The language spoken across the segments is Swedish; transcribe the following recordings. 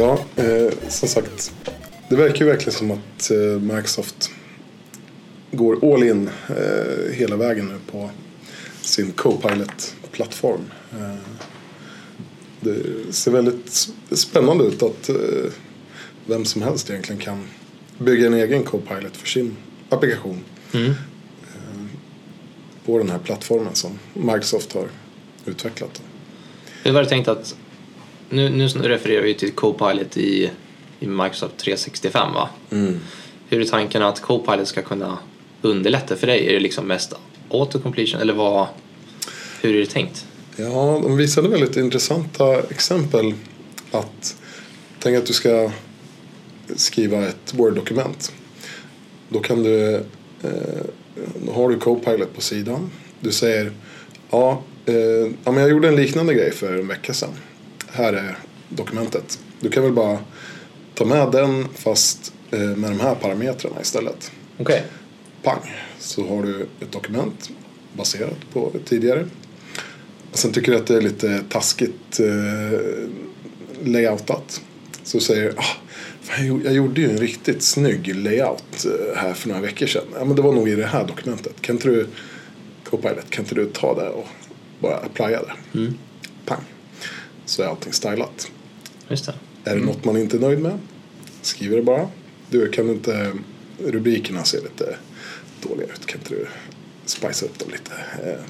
Ja, eh, som sagt. Det verkar ju verkligen som att eh, Microsoft går all in eh, hela vägen nu på sin Copilot-plattform. Eh, det ser väldigt spännande ut att eh, vem som helst egentligen kan bygga en egen Copilot för sin applikation Mm. på den här plattformen som Microsoft har utvecklat. Hur var det tänkt att, nu, nu refererar vi till Copilot i, i Microsoft 365 va? Hur är tanken att Copilot ska kunna underlätta för dig? Är det liksom mest autocompletion eller vad, hur är det tänkt? Ja, de visade väldigt intressanta exempel. Att tänk att du ska skriva ett Word-dokument. Då kan du, eh, då har du Copilot på sidan. Du säger ja, eh, ja men jag gjorde en liknande grej för en vecka sedan. Här är dokumentet. Du kan väl bara ta med den fast eh, med de här parametrarna istället. Okej. Pang, så har du ett dokument baserat på tidigare. Sen tycker du att det är lite taskigt eh, layoutat. Så säger du, ah, fan, jag gjorde- jag gjorde ju en riktigt snygg layout eh, här för några veckor sedan. Ja men det var nog i det här dokumentet. Kan inte du, Copilot, kan inte du ta det och bara applya det? Mm. Så är allting stylat. Just det. Är det något man inte är nöjd med? Skriver det bara. Du, kan inte rubrikerna se lite dåliga ut? Kan inte du spicea upp dem lite? Eh,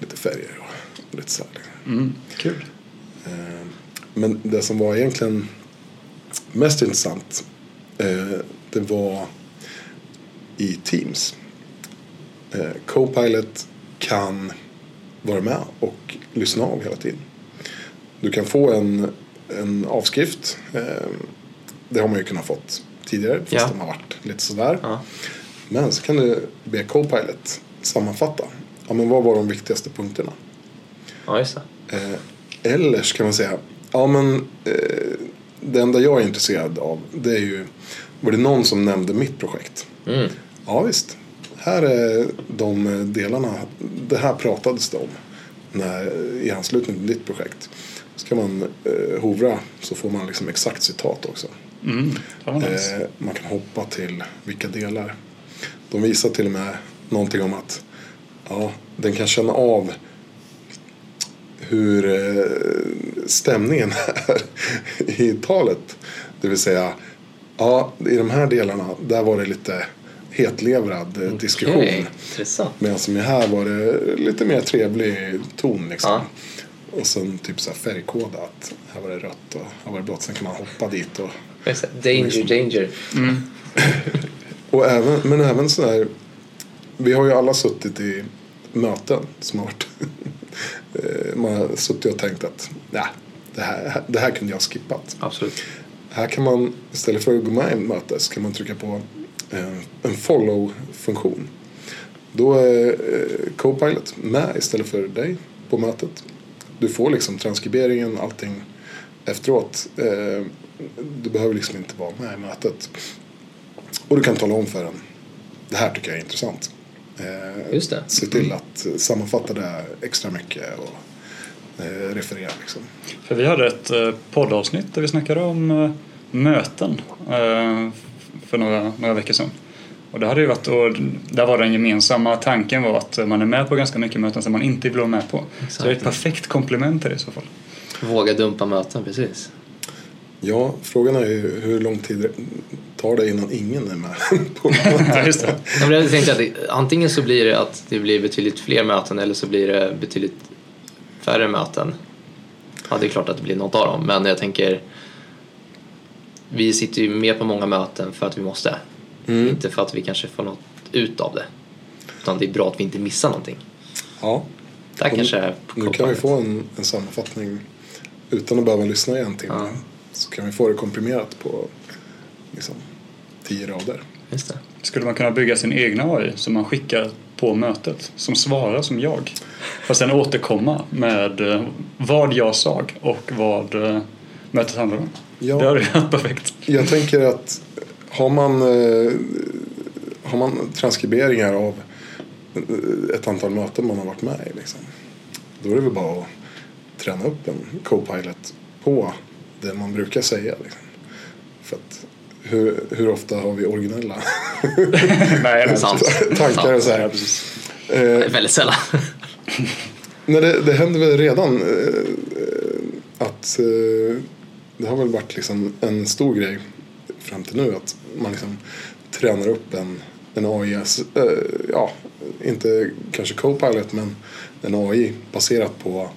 lite färger och lite så här. Mm, kul. Eh, men det som var egentligen mest intressant eh, det var i Teams. Eh, Copilot kan vara med och lyssna av hela tiden. Du kan få en, en avskrift. Eh, det har man ju kunnat fått tidigare fast Ja. de har varit lite sådär. Ja. Men så kan du be Copilot sammanfatta. Ja, men vad var de viktigaste punkterna? ja, just det. Eh, eller så kan man säga, ja men eh, det enda jag är intresserad av det är ju, var det någon som nämnde mitt projekt? Mm. Ja visst, här är de delarna, det här pratades det om när, i anslutning till ditt projekt. Så kan man eh, hovra så får man liksom exakt citat också. Mm, nice. Eh, man kan hoppa till vilka delar. De visar till och med någonting om att ja, den kan känna av hur eh, stämningen är i talet. Det vill säga, ja, i de här delarna, där var det lite hetlevrad eh, diskussion. Medan som här var det lite mer trevlig ton liksom. Ja. Och sen typ så här färgkodat. Här var det rött och här var det blått. Sen kan man hoppa dit och Just det. Danger, danger. Och även, men även sådär, vi har ju alla suttit i möten som har varit, eh, man har suttit och tänkt att nej, det här, det här kunde jag ha skippat. Absolut. Här kan man istället för att gå med i ett möte så kan man trycka på eh, en follow-funktion. Då är eh, Copilot med istället för dig på mötet. Du får liksom transkriberingen, allting efteråt. Eh, du behöver liksom inte vara med i mötet. Och du kan tala om för den. Det här tycker jag är intressant. Eh, Just det. Se till att sammanfatta det extra mycket och eh, referera liksom. För vi hade ett poddavsnitt där vi snackade om möten för några, några veckor sedan. Och det hade ju varit, och där var den gemensamma tanken var att man är med på ganska mycket möten som man inte vill vara med på. Så det är ett perfekt komplement till det i så fall. Våga dumpa möten, precis. Ja, frågan är ju hur lång tid tar det innan ingen är med på ja, just det. Ja, jag tänkte att det, antingen så blir det att det blir betydligt fler möten eller så blir det betydligt färre möten. Ja, det är klart att det blir något av dem, men jag tänker vi sitter ju med på många möten för att vi måste. Mm. Inte för att vi kanske får något ut av det. Utan det är bra att vi inte missar någonting. Ja, Där Och kanske är nu kan vi få en, en sammanfattning utan att behöva lyssna i en timme. Ja. Så kan vi få det komprimerat på liksom, tio rader. Just det. Skulle man kunna bygga sin egna AI som man skickar på mötet som svarar som jag? För sen återkomma med eh, vad jag sa och vad eh, mötet handlar om. Ja. Det hade varit perfekt. Jag tänker att har man, eh, har man transkriberingar av eh, ett antal möten man har varit med i. Liksom, då är det väl bara att träna upp en Copilot på det man brukar säga. Liksom. För att hur, hur ofta har vi originella Nej, det är Sant. tankar och så Ja, här. precis. Eh, Väldigt sällan. Men det, det händer väl redan att eh, det har väl varit liksom en stor grej fram till nu att man liksom tränar upp en, en AI, eh, ja, inte kanske Copilot men en AI baserat på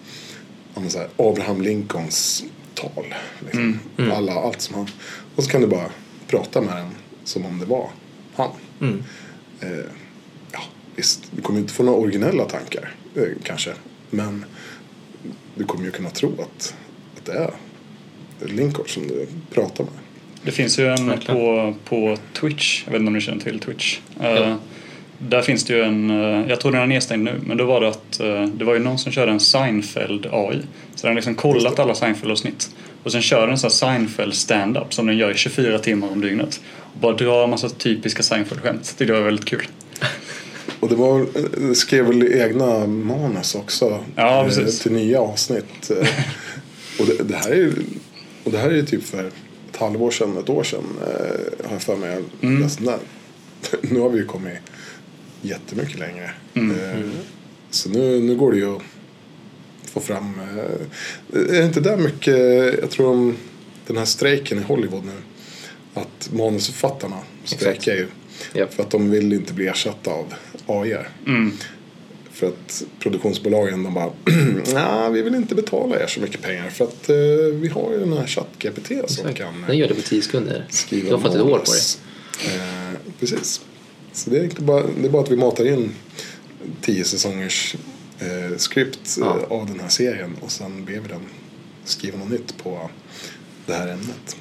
här, Abraham Lincolns tal. Liksom. Alla, allt som han. Och så kan du bara prata med den som om det var han. Mm. Eh, ja, visst, du kommer inte få några originella tankar eh, kanske. Men du kommer ju kunna tro att, att det är Lincoln som du pratar med. Det finns ju en Verkligen. på, på Twitch, jag vet inte om ni känner till Twitch. Eh, Ja. Där finns det ju en, eh, jag tror den är nedstängd nu, men då var det att eh, det var ju någon som körde en Seinfeld AI. Så den har liksom kollat alla Seinfeld-avsnitt. Och sen kör den här Seinfeld stand-up som den gör i 24 timmar om dygnet. Och bara drar en massa typiska Seinfeld-skämt. Det var väldigt kul. Och det var, skrev väl egna manus också Ja, till nya avsnitt. Och, det, det här är och det här är ju typ för ett halvår sedan, ett år sedan eh, har jag för mig Mm. läste där. Nu har vi ju kommit jättemycket längre. Mm. Eh, Så nu, nu går det ju att få fram. eh, Är det inte där mycket, jag tror om den här strejken i Hollywood nu. Att manusförfattarna strejkar ju. Japp. För att de vill inte bli ersatta av AI. Mm. För att produktionsbolagen de bara Nej, vi vill inte betala er så mycket pengar för att eh, vi har ju den här ChatGPT som Exakt. kan Den gör det på 10 sekunder. skriva Du har fått ett år på manus. Eh, precis. Så det är, inte bara, det är bara att vi matar in tio säsongers eh, script Ja. eh, av den här serien och sen ber vi den skriva något nytt på det här ämnet.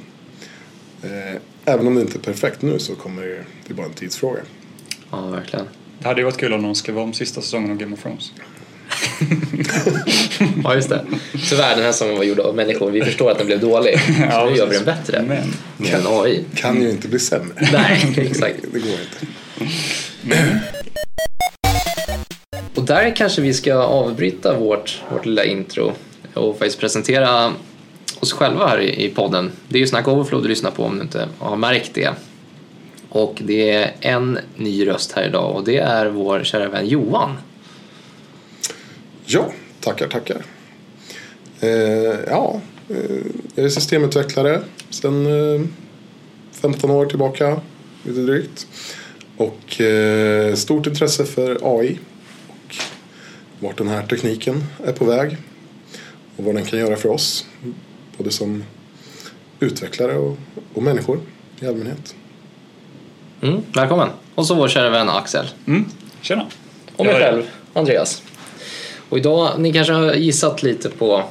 Eh, även om det inte är perfekt nu så kommer det, det är bara en tidsfråga. Ja, verkligen. Det hade ju varit kul om någon skrev om sista säsongen av Game of Thrones. Ja, just det. Tyvärr, den här säsongen var gjord av människor. Vi förstår att den blev dålig. Så Ja, nu gör vi den bättre. Men- Med en AI. Kan ju inte bli sämre. Nej, exakt. Det går inte. Och där kanske vi ska avbryta vårt, vårt lilla intro och faktiskt presentera oss själva här i, i podden. Det är ju Snack Overflow du lyssnar på om du inte har märkt det. Och det är en ny röst här idag och det är vår kära vän Johan. Ja, tackar, tackar. Eh, ja, eh, jag är systemutvecklare sedan eh, 15 år tillbaka, lite drygt. Och eh, stort intresse för AI och vart den här tekniken är på väg och vad den kan göra för oss, både som utvecklare och, och människor i allmänhet. Mm, välkommen! Och så vår kära vän Axel. Mm. Tjena! Och mig själv, Andreas. Och idag, ni kanske har gissat lite på,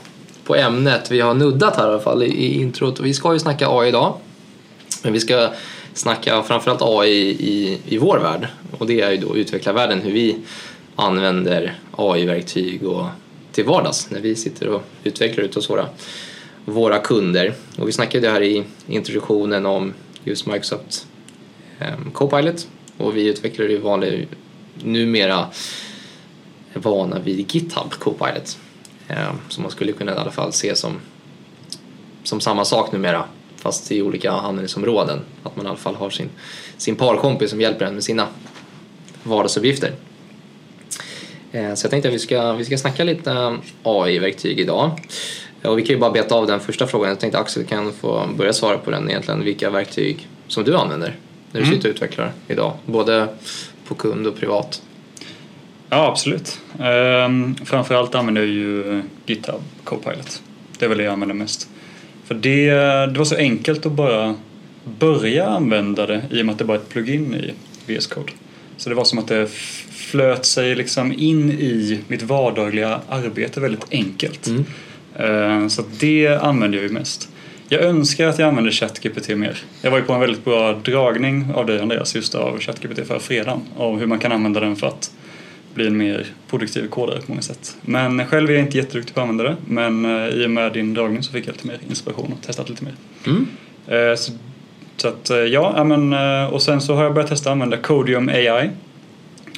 på ämnet vi har nuddat här i alla fall i, i introt. Vi ska ju snacka AI idag. Men vi ska snacka framförallt AI i, i vår värld. Och det är ju då utvecklarvärlden, hur vi använder AI-verktyg och till vardags när vi sitter och utvecklar ute hos våra, våra kunder. Och vi snackade här i introduktionen om just Microsoft Ehm, Copilot och vi utvecklar ju vanlig, numera vana vid GitHub Copilot. Eh, som man skulle kunna i alla fall se som, som samma sak numera fast i olika användningsområden. Att man i alla fall har sin, sin parkompis som hjälper en med sina vardagsuppgifter. Eh, Så jag tänkte att vi ska, vi ska snacka lite AI-verktyg idag. Och vi kan ju bara beta av den första frågan. Jag tänkte Axel kan få börja svara på den egentligen. Vilka verktyg som du använder när du sitter och utvecklar idag. Både på kund och privat. Ja, absolut. Ehm, framförallt använder jag ju GitHub Copilot. Det är väl det jag använder mest. För det, det var så enkelt att bara börja använda det i och med att det bara är ett plugin i VS Code. Så det var som att det flöt sig liksom in i mitt vardagliga arbete väldigt enkelt. Mm. Ehm, Så det använder jag ju mest. Jag önskar att jag använde ChatGPT mer. Jag var ju på en väldigt bra dragning av dig Andreas just av ChatGPT förra fredagen. Av hur man kan använda den för att bli en mer produktiv kodare på många sätt. Men själv är jag inte jätteduktig på att använda det. Men eh, i och med din dragning så fick jag lite mer inspiration och testat lite mer. Mm. Eh, Så, så att eh, ja, men, och sen så har jag börjat testa att använda Codium AI.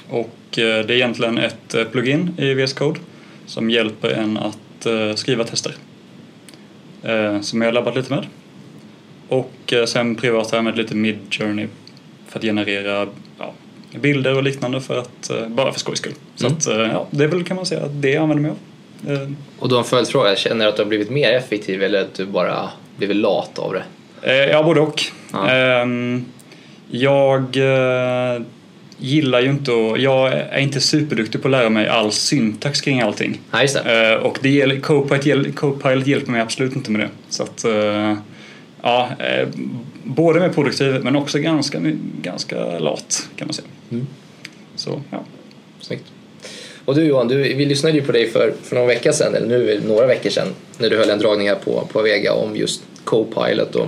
Och det är egentligen ett plugin i VS Code som hjälper en att skriva tester. Eh, som jag har labbat lite med. Och eh, sen privat har jag med lite Midjourney för att generera ja, bilder och liknande för att, eh, bara för skojs skull. Så Mm. att, ja, det är väl kan man säga att det jag använder mig av. Och då en följdfråga, känner du att du har blivit mer effektiv eller att du bara blivit lat av det? Ja, både och. Ja. Ehm, Jag gillar ju inte att, jag är inte superduktig på att lära mig all syntax kring allting. Nej, just det. Eh, Och det gäller, Copilot, hjäl- Copilot hjälper mig absolut inte med det. Så att, eh, ja, eh, både med produktiv men också ganska, ganska lat kan man säga. Mm. Så, ja. Snyggt. Och du Johan, du, vi lyssnade ju på dig för, för några veckor sedan, eller nu några veckor sedan, när du höll en dragning här på, på Vega om just Copilot och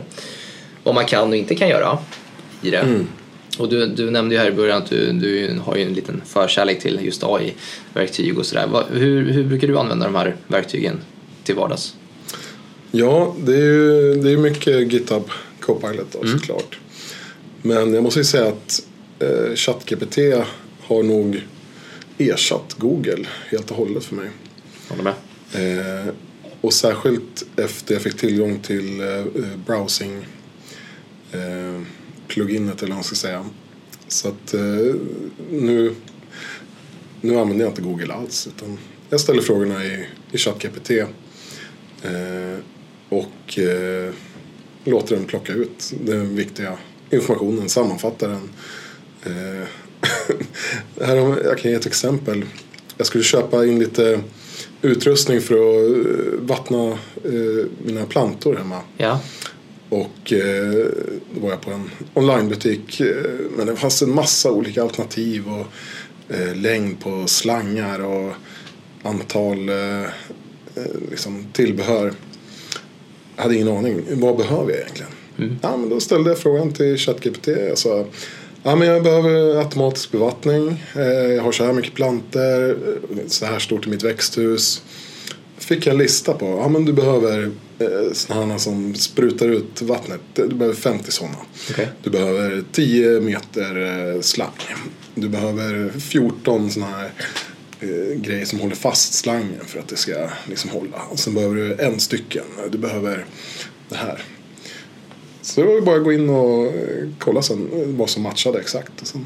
vad man kan och inte kan göra i det. Och du, du nämnde ju här i början att du, du har ju en liten förkärlek till just AI-verktyg och sådär. Hur, hur brukar du använda de här verktygen till vardags? Ja, det är ju det är mycket GitHub Copilot då, såklart. Men jag måste ju säga att eh, ChatGPT har nog ersatt Google helt och hållet för mig. Håller med? Eh, och särskilt efter jag fick tillgång till eh, eh, browsing eh, pluginet eller vad man ska säga. Så att eh, nu, nu använder jag inte Google alls utan jag ställer frågorna i, i ChatGPT eh, och eh, låter den plocka ut den viktiga informationen, sammanfatta den. Eh, här har, jag kan ge ett exempel. Jag skulle köpa in lite utrustning för att eh, vattna eh, mina plantor hemma. Ja, och eh, då var jag på en onlinebutik. Eh, men det fanns en massa olika alternativ och eh, längd på slangar och antal eh, liksom tillbehör. Jag hade ingen aning. Vad behöver jag egentligen? Ja, men då ställde jag frågan till ChatGPT. Jag sa Ja, men jag behöver automatisk bevattning. Jag har så här mycket planter. Så här stort i mitt växthus. Fick jag en lista på. Ja, men du behöver eh, sådana som sprutar ut vattnet. Du behöver 50 sådana. okej. Du behöver 10 meter eh, slang. Du behöver 14 sådana här eh, grejer som håller fast slangen för att det ska liksom hålla. Och sen behöver du en stycken. Du behöver det här. Så det var ju bara att gå in och eh, kolla sen eh, vad som matchade exakt. Och sen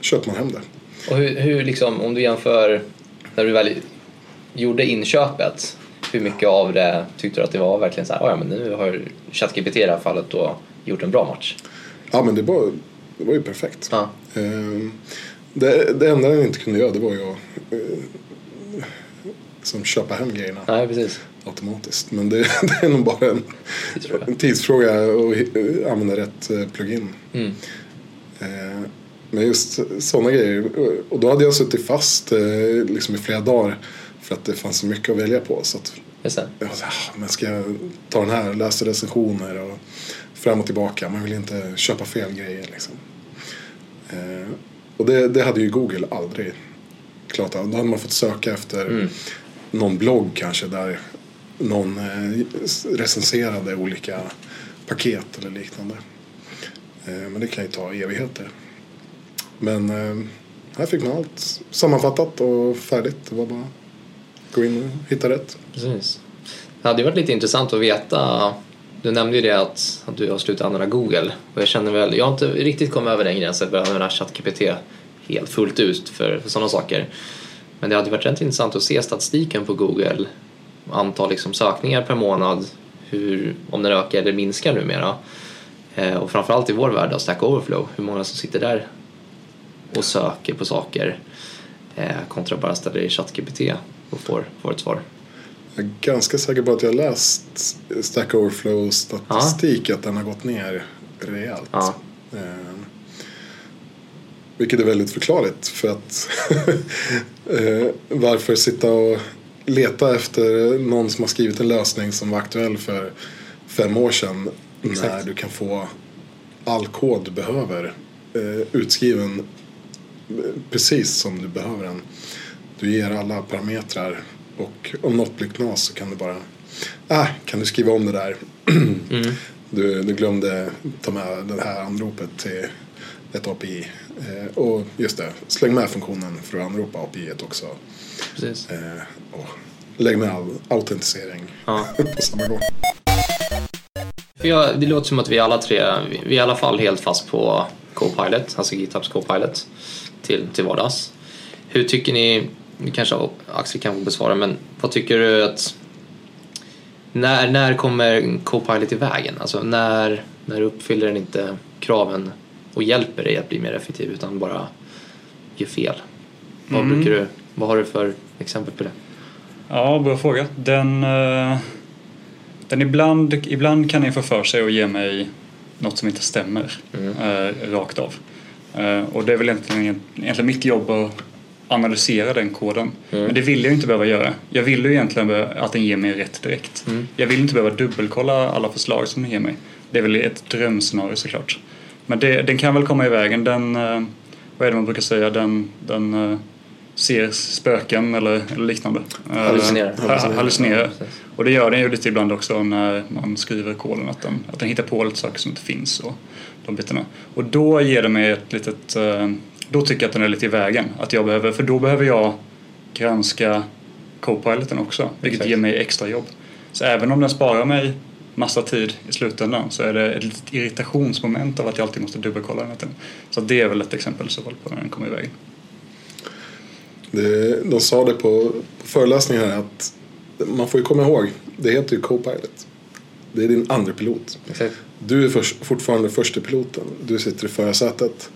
köper man hem det. Och hur, hur liksom, om du jämför när du väl gjorde inköpet, hur mycket av det tyckte du att det var verkligen så här, "Ah, ja men nu har ChatGPT i det här fallet då gjort en bra match? Ja men det var, det var ju perfekt. Ja, Ehm, Det, det enda den inte kunde göra det var ju att eh, som köpa hem grejerna nej precis. automatiskt. Men det, det är nog bara en, Tidsfråga. en tidsfråga att eh, använda rätt eh, plugin. Mm. Eh, Men just sådana grejer. Och då hade jag suttit fast liksom i flera dagar för att det fanns så mycket att välja på. Så att Just det. jag var så här, "Ah, men ska jag ta den här, läsa recensioner och fram och tillbaka. Man vill inte köpa fel grejer liksom. Eh, och det, det hade ju Google aldrig klarat av. Då hade man fått söka efter Mm. någon blogg kanske där någon eh, recenserade olika paket eller liknande. Eh, men det kan ju ta evigheter. Men eh, här fick man allt sammanfattat och färdigt. Det var bara gå in och hitta rätt. Precis. Det hade ju varit lite intressant att veta, du nämnde ju det att, att du har slutat använda Google och jag känner väl, jag har inte riktigt kommit över den gränsen för att använda ChatGPT helt fullt ut för, för sådana saker. Men det hade varit rätt intressant att se statistiken på Google, antal liksom sökningar per månad, hur, om den ökar eller minskar numera. Eh, och framförallt i vår värld av Stack Overflow, hur många som sitter där och söker på saker eh, kontra bara ställer i ChatGPT och får, får ett svar. Jag är ganska säker på att jag har läst Stack Overflow statistik att den har gått ner rejält. Ja. Eh, vilket är väldigt förklarligt för att eh, varför sitta och leta efter någon som har skrivit en lösning som var aktuell för fem år sedan Exakt. när du kan få all kod du behöver eh, utskriven eh, precis som du behöver den. Du ger alla parametrar och om något blir knas så kan du bara ah, kan du skriva om det där. Mm. Du, du glömde ta med det här anropet till ett API. Eh, och just det, släng med funktionen för att anropa API också. Precis. Eh, och lägg med all autentisering Ja. på samma gång. För jag, det låter som att vi alla tre, vi vi är i alla fall helt fast på Copilot, alltså GitHubs Copilot till, till vardags. Hur tycker ni, det kanske Axel kan besvara, men vad tycker du att när, när kommer Copilot i vägen? Alltså när, när uppfyller den inte kraven och hjälper dig att bli mer effektiv utan bara gör fel? Vad, Mm. brukar du, vad har du för exempel på det? Ja, bra fråga. Den, eh, den ibland, ibland kan den få för sig att ge mig något som inte stämmer eh, rakt av. Eh, och det är väl egentligen, egentligen mitt jobb att analysera den koden. Men det vill jag inte behöva göra. Jag vill ju egentligen att den ger mig rätt direkt. Jag vill inte behöva dubbelkolla alla förslag som den ger mig. Det är väl ett drömscenario såklart. Men det, den kan väl komma i vägen. Den, eh, vad är det man brukar säga, den, den eh, ser spöken eller, eller liknande. Eh, Hallucinerar. ha- hallucinerar. Och det gör den ju lite ibland också när man skriver koden att den, att den hittar på lite saker som inte finns och de bitarna. Och då ger det mig ett litet, då tycker jag att den är lite i vägen. Att jag behöver, för då behöver jag granska Copiloten också, vilket Exakt. ger mig extra jobb. Så även om den sparar mig massa tid i slutändan så är det ett litet irritationsmoment av att jag alltid måste dubbelkolla den. här. Så det är väl ett exempel så på när den kommer i vägen. Det, de sa det på, på föreläsningen här att man får ju komma ihåg, det heter ju Copilot. Det är din andra pilot. Exakt. Du är först, fortfarande första piloten. Du sitter i förarsätet.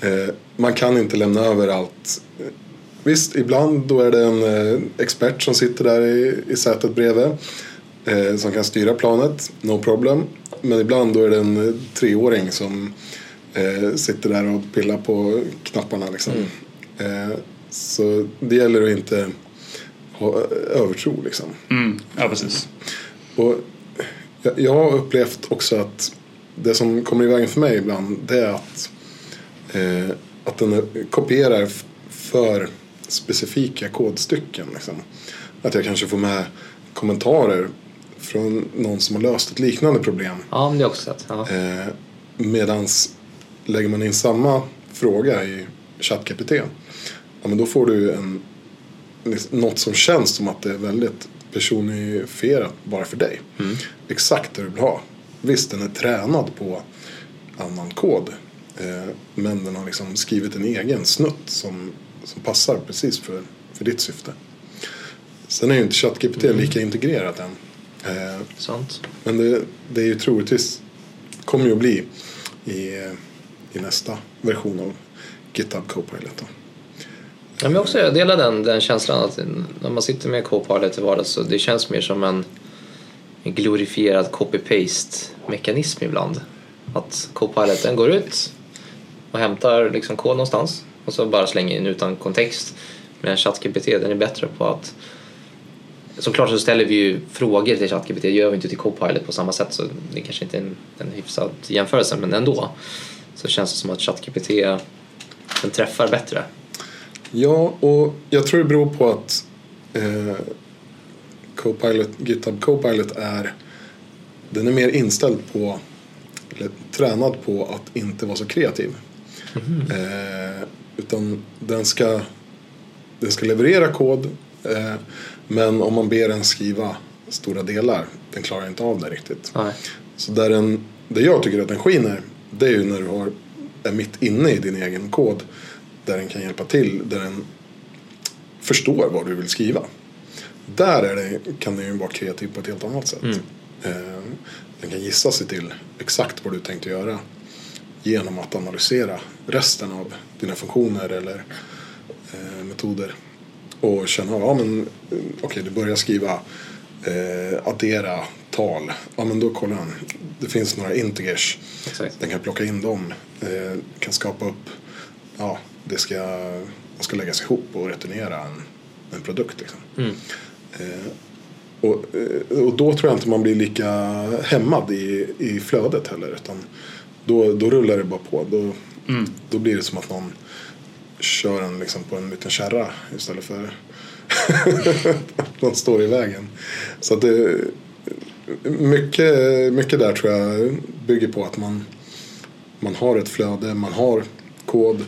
Eh, man kan inte lämna över allt. Visst, ibland då är det en eh, expert som sitter där i, i sätet bredvid. Eh, som kan styra planet, no problem. Men ibland då är det en eh, treåring som eh, sitter där och pillar på knapparna. Liksom. Eh, så det gäller att inte ha övertro. Liksom. Mm, ja, precis. Och jag, jag har upplevt också att det som kommer i vägen för mig ibland det är att, eh, att den kopierar för specifika kodstycken. Liksom. Att jag kanske får med kommentarer från någon som har löst ett liknande problem. Ja, men det också sett. Ja. Eh, medans lägger man in samma fråga i ChatGPT ja, men då får du en, något som känns som att det är väldigt personifierat bara för dig. Exakt det du vill ha. Visst, den är tränad på annan kod. Eh, men den har liksom skrivit en egen snutt som, som passar precis för, för ditt syfte. Sen är ju inte ChatGPT lika integrerat än. Eh, Sant. men det, det är ju troligtvis kommer ju att bli i, i nästa version av GitHub Copilot. Då. Ja, men också, jag delar den, den känslan att när man sitter med Copilot i vardags så det känns mer som en, en glorifierad copy-paste mekanism ibland. Att Copilot den går ut och hämtar liksom kod någonstans och så bara slänger in utan kontext. Men ChatGPT den är bättre på att Såklart så ställer vi ju frågor till ChatGPT, det gör vi inte till Copilot på samma sätt så det kanske inte är en, en hyfsad jämförelse men ändå så känns det som att ChatGPT den träffar bättre. Ja, och jag tror det beror på att eh, Copilot, GitHub Copilot är den är mer inställd på eller tränad på att inte vara så kreativ. Eh, utan den ska, den ska leverera kod eh, men om man ber den skriva stora delar, den klarar inte av det riktigt. Nej. Så där den, det jag tycker att den skiner, det är ju när du har, är mitt inne i din egen kod. Där den kan hjälpa till, där den förstår vad du vill skriva. Där är det, kan den ju vara kreativ på ett helt annat sätt. Eh, den kan gissa sig till exakt vad du tänkte göra genom att analysera resten av dina funktioner eller eh, metoder. Och känna, ja men eh, okej du börjar skriva eh, addera tal. Ja men då kollar han. Det finns några integers. Exakt. Den kan plocka in dem. Eh, kan skapa upp, ja det ska, de ska läggas ihop och returnera en, en produkt liksom. Mm. Eh, och, eh, och då tror jag inte man blir lika hämmad i, i flödet heller. Utan då, då rullar det bara på. Då, då blir det som att någon kör en liksom på en liten kärra istället för att någon står i vägen. Så att det, mycket, mycket där tror jag bygger på att man, man har ett flöde, man har kod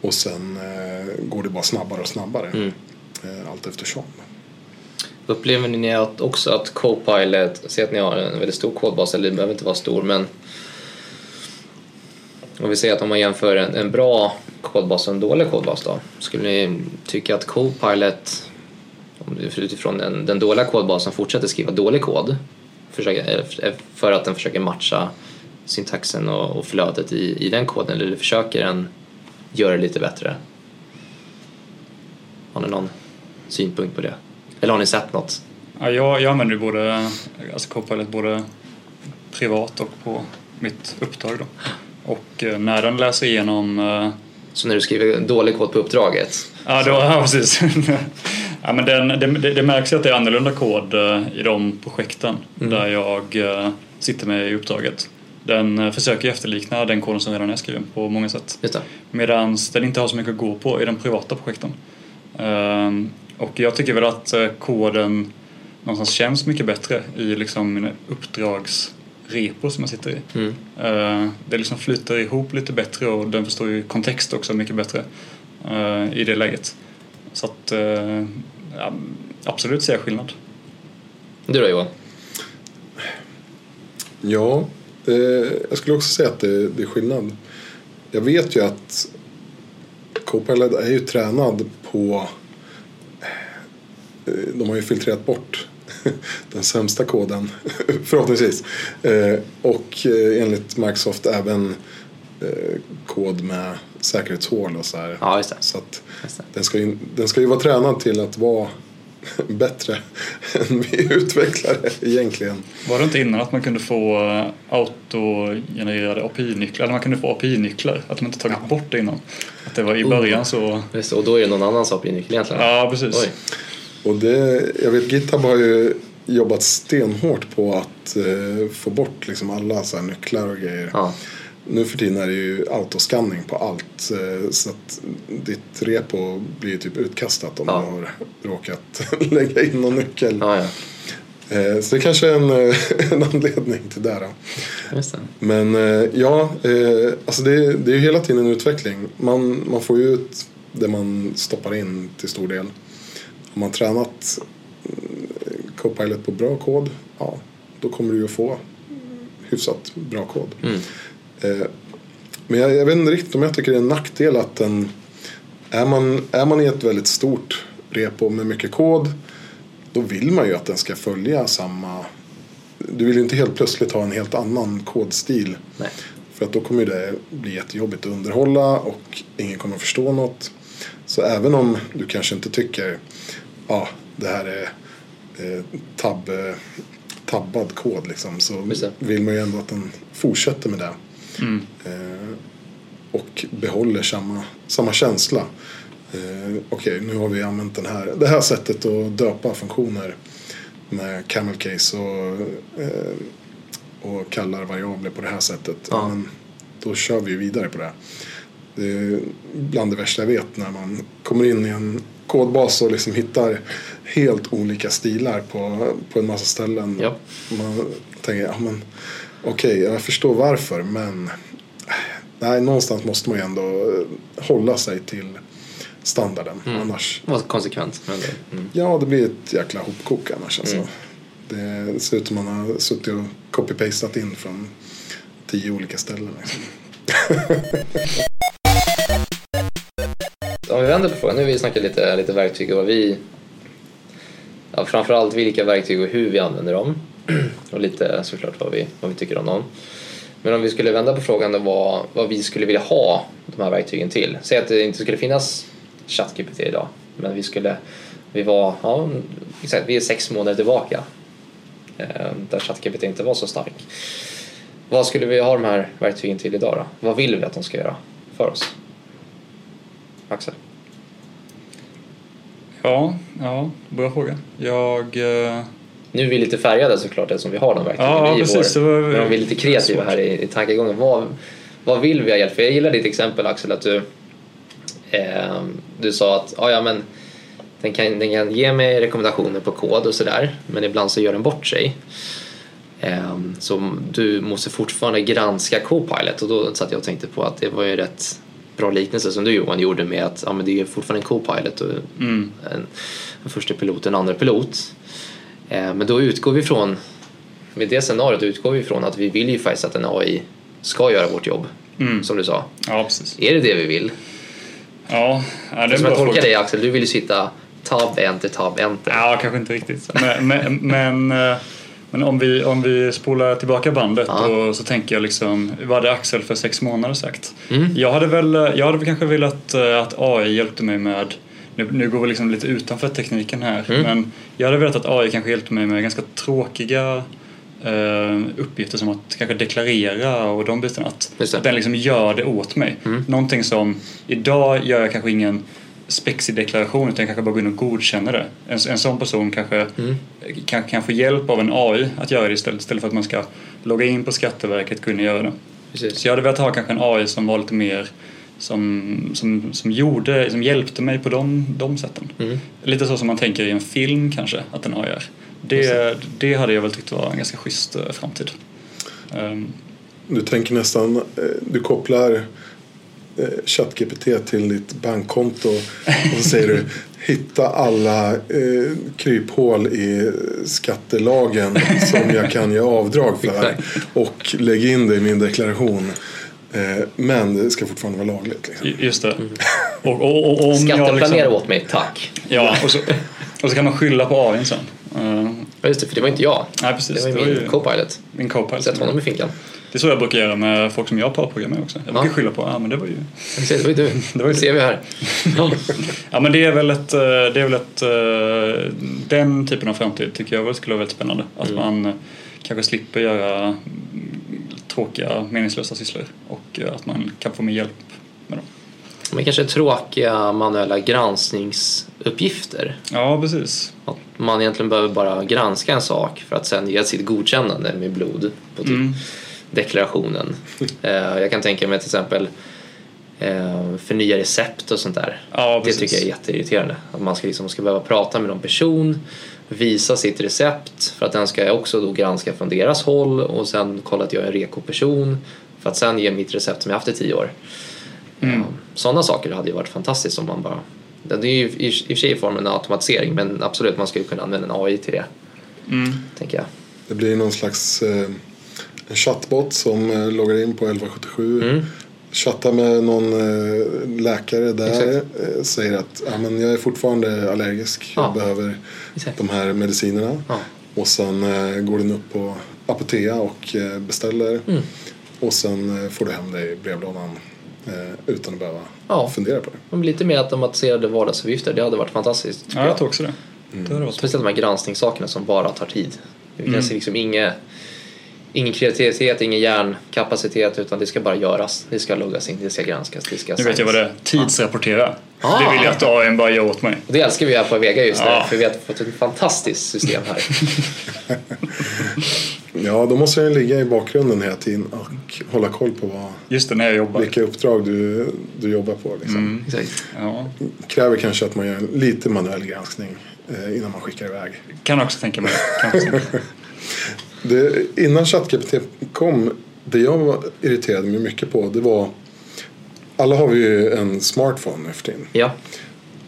och sen eh, går det bara snabbare och snabbare. Mm. Eh, allt eftersom. Upplever ni att också att Copilot, säg att ni har en väldigt stor kodbas, eller det behöver inte vara stor, men om vi säger att om man jämför en, en bra kodbas och en dålig kodbas då, skulle ni tycka att Copilot om du utifrån den, den dåliga kodbasen fortsätter skriva dålig kod försöker, eh, eh, för att den försöker matcha syntaxen och, och flödet i, i den koden eller försöker den göra det lite bättre? Har ni någon synpunkt på det? Eller har ni sett något? Ja, jag, jag använder ju både alltså Copilot både privat och på mitt uppdrag. Då. Och eh, när den läser igenom... eh, Så när du skriver dålig kod på uppdraget? Ja, då, ja precis. ja, men den, det, det, märks ju att det är annorlunda kod eh, i de projekten där jag sitter med i uppdraget. Den försöker efterlikna den koden som redan är skriven på många sätt. Medan den inte har så mycket att gå på i de privata projekten. Ehm, och jag tycker väl att koden någonstans känns mycket bättre i liksom mina uppdragsrepor som jag sitter i. Mm. Eh, det liksom flyter ihop lite bättre och den förstår ju kontext också mycket bättre eh, i det läget. Så att eh, ja, absolut ser jag skillnad. Du då Johan? Ja, eh, jag skulle också säga att det, det är skillnad. Jag vet ju att Copilot är ju tränad på... De har ju filtrerat bort den sämsta koden, förhoppningsvis. Eh, Och eh, enligt Microsoft även eh, kod med säkerhetshål och så här. Ja, just det. Så att den ska, ju, den ska ju vara tränad till att vara bättre än vi utvecklare egentligen. Var det inte innan att man kunde få autogenererade API-nycklar? Eller man kunde få API-nycklar? Att de inte tagit bort det innan? Att det var i början så... Det, Och då är det någon annans API-nyckel egentligen? Ja, precis. Oj. Och det, jag vet GitHub har ju jobbat stenhårt på att eh, få bort liksom alla så nycklar och grejer. Ja. Nu för tiden är det ju autoscanning på allt. Eh, så att ditt repo blir typ utkastat om Ja. du har råkat lägga in någon nyckel. Ja, ja. Eh, så det kanske är en, en anledning till det. Just det. Men eh, ja, alltså det, det är ju hela tiden en utveckling. Man, man får ju ut det man stoppar in till stor del. Om man tränat mm, Copilot på bra kod, ja, då kommer du ju få hyfsat bra kod. Mm. Eh, men jag, jag vet inte riktigt om jag tycker det är en nackdel att den... Är man, är man i ett väldigt stort repo med mycket kod då vill man ju att den ska följa samma... Du vill ju inte helt plötsligt ha en helt annan kodstil. Nej. För att då kommer det bli jättejobbigt att underhålla och ingen kommer att förstå något. Så även om du kanske inte tycker ja, det här är eh, tab, eh, tabbad kod liksom, så vill man ju ändå att den fortsätter med det. Mm. Eh, och behåller samma, samma känsla. Eh, Okej, nu har vi använt den här, det här sättet att döpa funktioner med camel case och, eh, och kallar variabler på det här sättet. Ja. Men då kör vi ju vidare på det. Det är bland det värsta jag vet när man kommer in i en kodbas och liksom hittar helt olika stilar på, på en massa ställen. Ja. Man tänker, ja men okej, jag förstår varför men nej, någonstans måste man ju ändå hålla sig till standarden. Mm. Annars, Var konsekvent. Men det, mm. ja det blir ett jäkla hopkok annars. Alltså. Mm. Det ser ut som man har suttit och copy-pastat in från tio olika ställen. Liksom. Om vi vänder på frågan, nu har vi snackat lite, lite verktyg och vad vi... Ja, framförallt vilka verktyg och hur vi använder dem. Och lite såklart vad vi, vad vi tycker om dem. Men om vi skulle vända på frågan då vad, vad vi skulle vilja ha de här verktygen till. Säg att det inte skulle finnas ChatGPT idag. Men vi skulle... Vi var... Ja, exakt, vi är sex månader tillbaka. Eh, där ChatGPT inte var så stark. Vad skulle vi ha de här verktygen till idag då? Vad vill vi att de ska göra för oss? Axel? Ja, ja, bra fråga. Jag... eh, Nu är vi lite färgade såklart eftersom vi har de verktygen Ja, i precis. Vår... var- Men vi är lite kreativa här i, i tankegången. Vad, vad vill vi ha hjälp? För jag gillar ditt exempel Axel att du, eh, du sa att ja, ja, men den, kan, den kan ge mig rekommendationer på kod och sådär men ibland så gör den bort sig. Eh, så du måste fortfarande granska Copilot och då satt jag och tänkte på att det var ju rätt bra liknelse som du Johan gjorde med att ja, men det är fortfarande en co-pilot och Mm. en, en första pilot och en andra pilot. Eh, men då utgår vi från, med det scenariot utgår vi från att vi vill ju faktiskt att en AI ska göra vårt jobb, Mm. som du sa. Ja, precis. Är det det vi vill? Ja, ja det är Som jag tolkar dig Axel, du vill ju sitta tab, enter, tab, enter. Ja, kanske inte riktigt. Men, men, men, eh, men om, vi, om vi spolar tillbaka bandet Ja. och så tänker jag liksom, vad hade Axel för sex månader sagt? Mm. Jag, hade väl, jag hade väl kanske velat eh, att AI hjälpte mig med nu, nu går vi liksom lite utanför tekniken här Mm. men jag hade velat att AI kanske hjälpte mig med ganska tråkiga eh, uppgifter som att kanske deklarera och de bitarna. Att den liksom gör det åt mig. Mm. Någonting som idag gör jag kanske ingen spexig deklaration utan jag kanske bara går in och godkänner det. En, en sån person kanske Mm. kan, kan få hjälp av en AI att göra det istället, istället för att man ska logga in på Skatteverket och kunna göra det. Precis. Så jag hade velat ha kanske en AI som var lite mer som, som, som, gjorde, som hjälpte mig på de, de sätten. Mm. Lite så som man tänker i en film kanske att en AI är. Det, det hade jag väl tyckt var en ganska schysst eh, framtid. Ehm, Du tänker nästan, eh, du kopplar ChatGPT till ditt bankkonto och så säger du hitta alla eh, kryphål i skattelagen som jag kan ge avdrag för och lägg in det i min deklaration. Eh, men det ska fortfarande vara lagligt. Liksom. ju- just det. Och, och, och, och om jag Skatteplanera liksom, åt mig, tack. Ja, och så, och så kan man skylla på AI sen. Uh, Ja, just det, för det var inte jag. nej precis, Det var det var min ju co-pilot. min co-pilot. Sätt honom i finkan. Det är så jag brukar göra med folk som jag parprogrammar med också. Jag brukar Ja. skylla på, ja ah, men det var ju... Det var ju du. Det var ju Det ser vi här. Ja. Ja men det är väl ett, eh, det är väl ett, eh, den typen av framtid tycker jag väl skulle vara väldigt spännande. Att Mm. man eh, kanske slipper göra mm, tråkiga, meningslösa sysslor och att man kan få mer hjälp med dem. Men kanske tråkiga manuella granskningsuppgifter. Ja, precis. Att man egentligen behöver bara granska en sak för att sen ge sitt godkännande med blod på typ Mm. Deklarationen. Eh, jag kan tänka mig till exempel eh, förnya recept och sånt där. Ja, det tycker jag är jätteirriterande. Att man ska, liksom, ska behöva prata med någon person, visa sitt recept för att den ska jag också då granska från deras håll och sen kolla att jag är en reko-person för att sen ge mitt recept som jag haft i tio år. Mm. Sådana saker hade ju varit fantastiskt om man bara... Det är ju i i och för sig i formen en automatisering men absolut man skulle kunna använda en AI till det, Mm. tänker jag. Det blir någon slags eh, chattbot som eh, loggar in på 1177. Mm. Chattar med någon eh, läkare där. Exakt. Eh, säger att ja, men jag är fortfarande allergisk. Jag Ja. behöver Exakt. de här medicinerna. Ja. Och sen går den upp på Apotea och beställer. Mm. Och sen får du hem det i brevlådan utan att behöva Ja. fundera på det. Men lite mer automatiserade vardagsuppgifter, det hade varit fantastiskt. Ja, jag tror också det. Mm. det Speciellt de här granskningssakerna som bara tar tid. Det Mm. finns liksom inget, ingen kreativitet, ingen hjärnkapacitet utan det ska bara göras. Det ska loggas in, det ska granskas, det ska Nu vet jag vad det är. Tidsrapportera. Ah. Det vill jag att AI bara gör åt mig. Och det älskar vi här på Vega just nu Ja. för vi har fått ett fantastiskt system här. Ja, då måste den ligga i bakgrunden hela tiden och hålla koll på vad, Just det, när jag jobbar. vilka uppdrag du, du jobbar på. Liksom. Mm. Exakt. Ja. Kräver kanske att man gör lite manuell granskning eh, innan man skickar iväg. Kan också tänka mig. Kan också tänka mig. Det, innan ChatGPT kom, det jag var irriterade mig mycket på det var alla har vi ju en smartphone nu för tiden. Ja,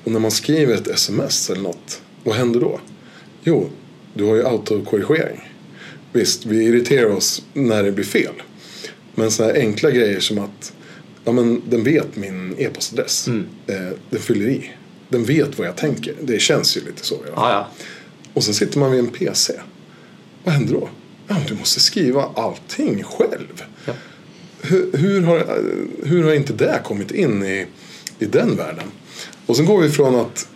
Och när man skriver ett sms eller något, vad händer då? Jo, du har ju autokorrigering. Visst, vi irriterar oss när det blir fel. Men sådana här enkla grejer som att ja, men den vet min e-postadress. Mm. Eh, den fyller i. Den vet vad jag tänker. Det känns ju lite så. ja, ja. Och sen sitter man vid en PC. Vad händer då? Ja, du måste skriva allting själv. Ja. Hur, hur, har, hur har inte det kommit in i, i den världen? Och sen går vi från att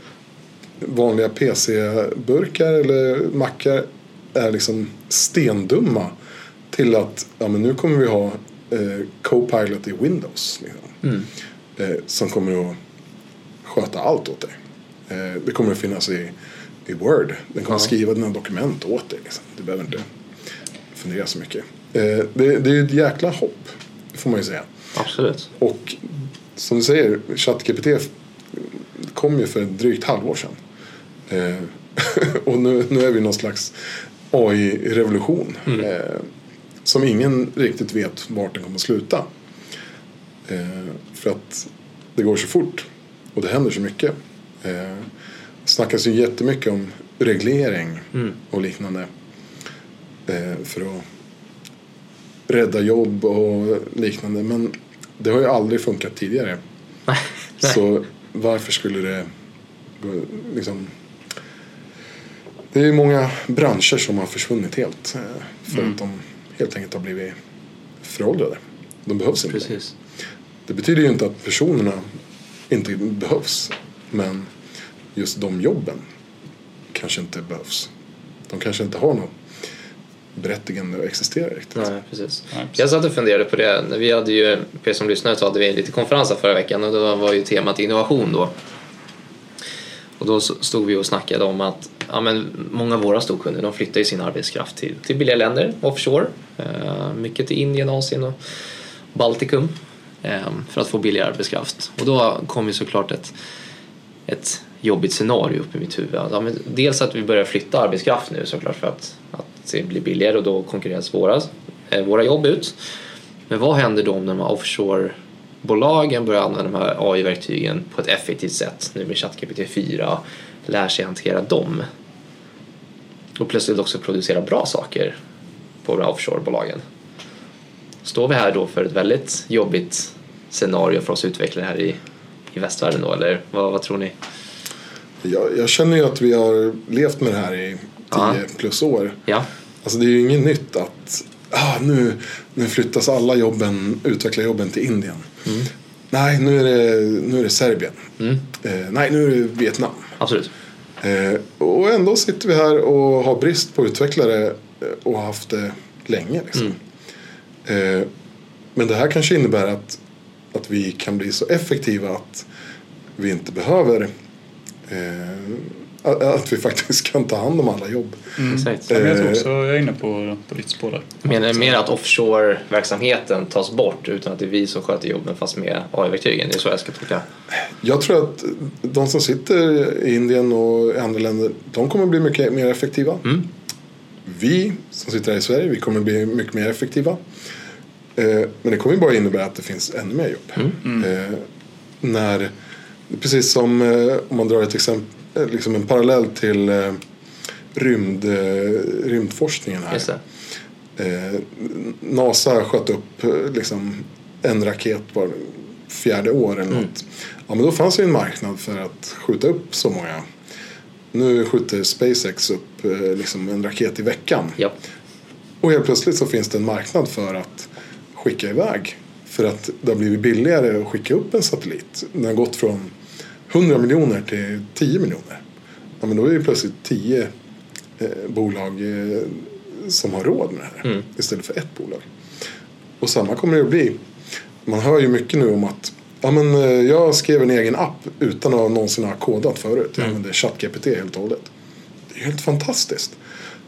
vanliga PC-burkar eller mackar är liksom stendumma till att ja, men nu kommer vi ha eh, Copilot i Windows. Liksom, Mm. eh, som kommer att sköta allt åt dig. Eh, det kommer att finnas i, i Word. Den kommer Ja. att skriva dina dokument åt dig. Liksom. Du behöver inte fundera så mycket. Eh, det, det är ett jäkla hopp, får man ju säga. absolut. Och som du säger, ChatGPT kom ju för drygt halvår sedan. Eh, och nu, nu är vi i någon slags AI-revolution. Eh, som ingen riktigt vet vart den kommer att sluta. Eh, för att det går så fort och det händer så mycket. Eh, det snackas ju jättemycket om reglering Mm. och liknande. Eh, för att rädda jobb och liknande. Men det har ju aldrig funkat tidigare. Så varför skulle det gå- liksom... Det är ju många branscher som har försvunnit helt. eh, För Mm. att de helt enkelt har blivit föråldrade. De behövs inte. Precis. Det betyder ju inte att personerna inte behövs. Men just de jobben kanske inte behövs. De kanske inte har något berättigande att existera riktigt. Nej, precis. Nej, precis. Jag satt och funderade på det. Vi hade ju, för er som lyssnade så hade vi lite konferenser förra veckan och då var ju temat innovation då. Och då stod vi och snackade om att ja, men många av våra storkunder de flyttar ju sin arbetskraft till, till billiga länder, offshore. Eh, mycket till Indien, Asien och Baltikum eh, för att få billig arbetskraft. Och då kom ju såklart ett, ett jobbigt scenario upp i mitt huvud. Ja, men dels att vi börjar flytta arbetskraft nu såklart för att, att det blir billigare och då konkurreras våra, eh, våra jobb ut. Men vad händer då om de här offshorebolagen börjar använda de här AI-verktygen på ett effektivt sätt nu med ChatGPT 4 lär sig hantera dem och plötsligt också producera bra saker på de här offshorebolagen. Står vi här då för ett väldigt jobbigt scenario för oss utvecklare här i, i västvärlden då eller vad, vad tror ni? Jag, jag känner ju att vi har levt med det här i 10 Ja. plus år. Ja, Alltså det är ju inget nytt att ah, nu, nu flyttas alla jobben, utvecklarjobben till Indien. Nej, nu är det, nu är det Serbien. mm, Eh, nej, nu är det Vietnam. absolut. Eh, och ändå sitter vi här och har brist på utvecklare eh, och har haft det länge. Liksom. Eh, men det här kanske innebär att, att vi kan bli så effektiva att vi inte behöver eh, att, vi faktiskt kan ta hand om alla jobb. Ja, men jag tror Eh, också jag är inne på, på ditt spår där. Menar mer att offshore-verksamheten tas bort utan att det är vi som sköter jobben fast med AI-verktygen. Det är så jag ska tolka. Jag tror att de som sitter i Indien och i andra länder, de kommer bli mycket mer effektiva. Mm. Vi som sitter här i Sverige, vi kommer bli mycket mer effektiva. Eh, men det kommer ju bara innebära att det finns ännu mer jobb. Eh, när, precis som eh, om man drar ett exempel, eh, liksom en parallell till eh, rymd, eh, rymdforskningen här. Eh, NASA sköt upp eh, liksom, en raket var fjärde år eller något. Ja, men då fanns ju en marknad för att skjuta upp så många. Nu skjuter SpaceX upp eh, liksom en raket i veckan. Ja. Och helt plötsligt så finns det en marknad för att skicka iväg. För att det har blivit billigare att skicka upp en satellit. Den har gått från 100 miljoner till 10 miljoner. Ja, men då är det plötsligt 10 eh, bolag eh, som har råd med det här. Mm. Istället för ett bolag. Och samma kommer det att bli. Man hör ju mycket nu om att ja, men, eh, jag skrev en egen app utan att någonsin ha kodat förut. Jag använde ChatGPT helt och hållet. Det är helt fantastiskt.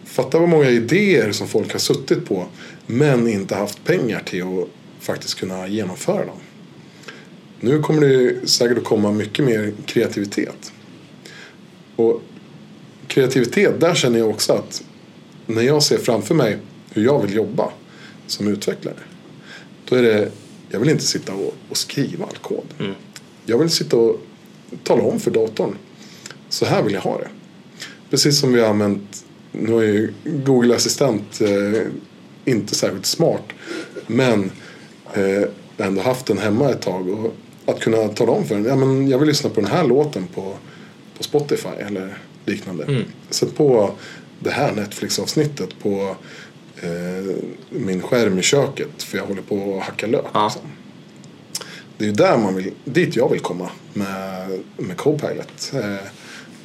Fatta vad många idéer som folk har suttit på men inte haft pengar till att faktiskt kunna genomföra dem. Nu kommer det säkert att komma mycket mer kreativitet. Och kreativitet, där känner jag också att när jag ser framför mig hur jag vill jobba som utvecklare. Då är det, jag vill inte sitta och, och skriva all kod. Mm. Jag vill sitta och tala om för datorn. Så här vill jag ha det. Precis som vi har använt, nu är ju Google Assistent eh, inte särskilt smart. Men eh, jag har ändå haft den hemma ett tag. Och att kunna tala om för den, ja men jag vill lyssna på den här låten på, på Spotify eller liknande. Mm. Sätt på det här Netflix-avsnittet på eh, min skärm i köket. För jag håller på att hacka lök. Ja. Liksom. Det är ju där man vill, dit jag vill komma med, med Copilot. Eh,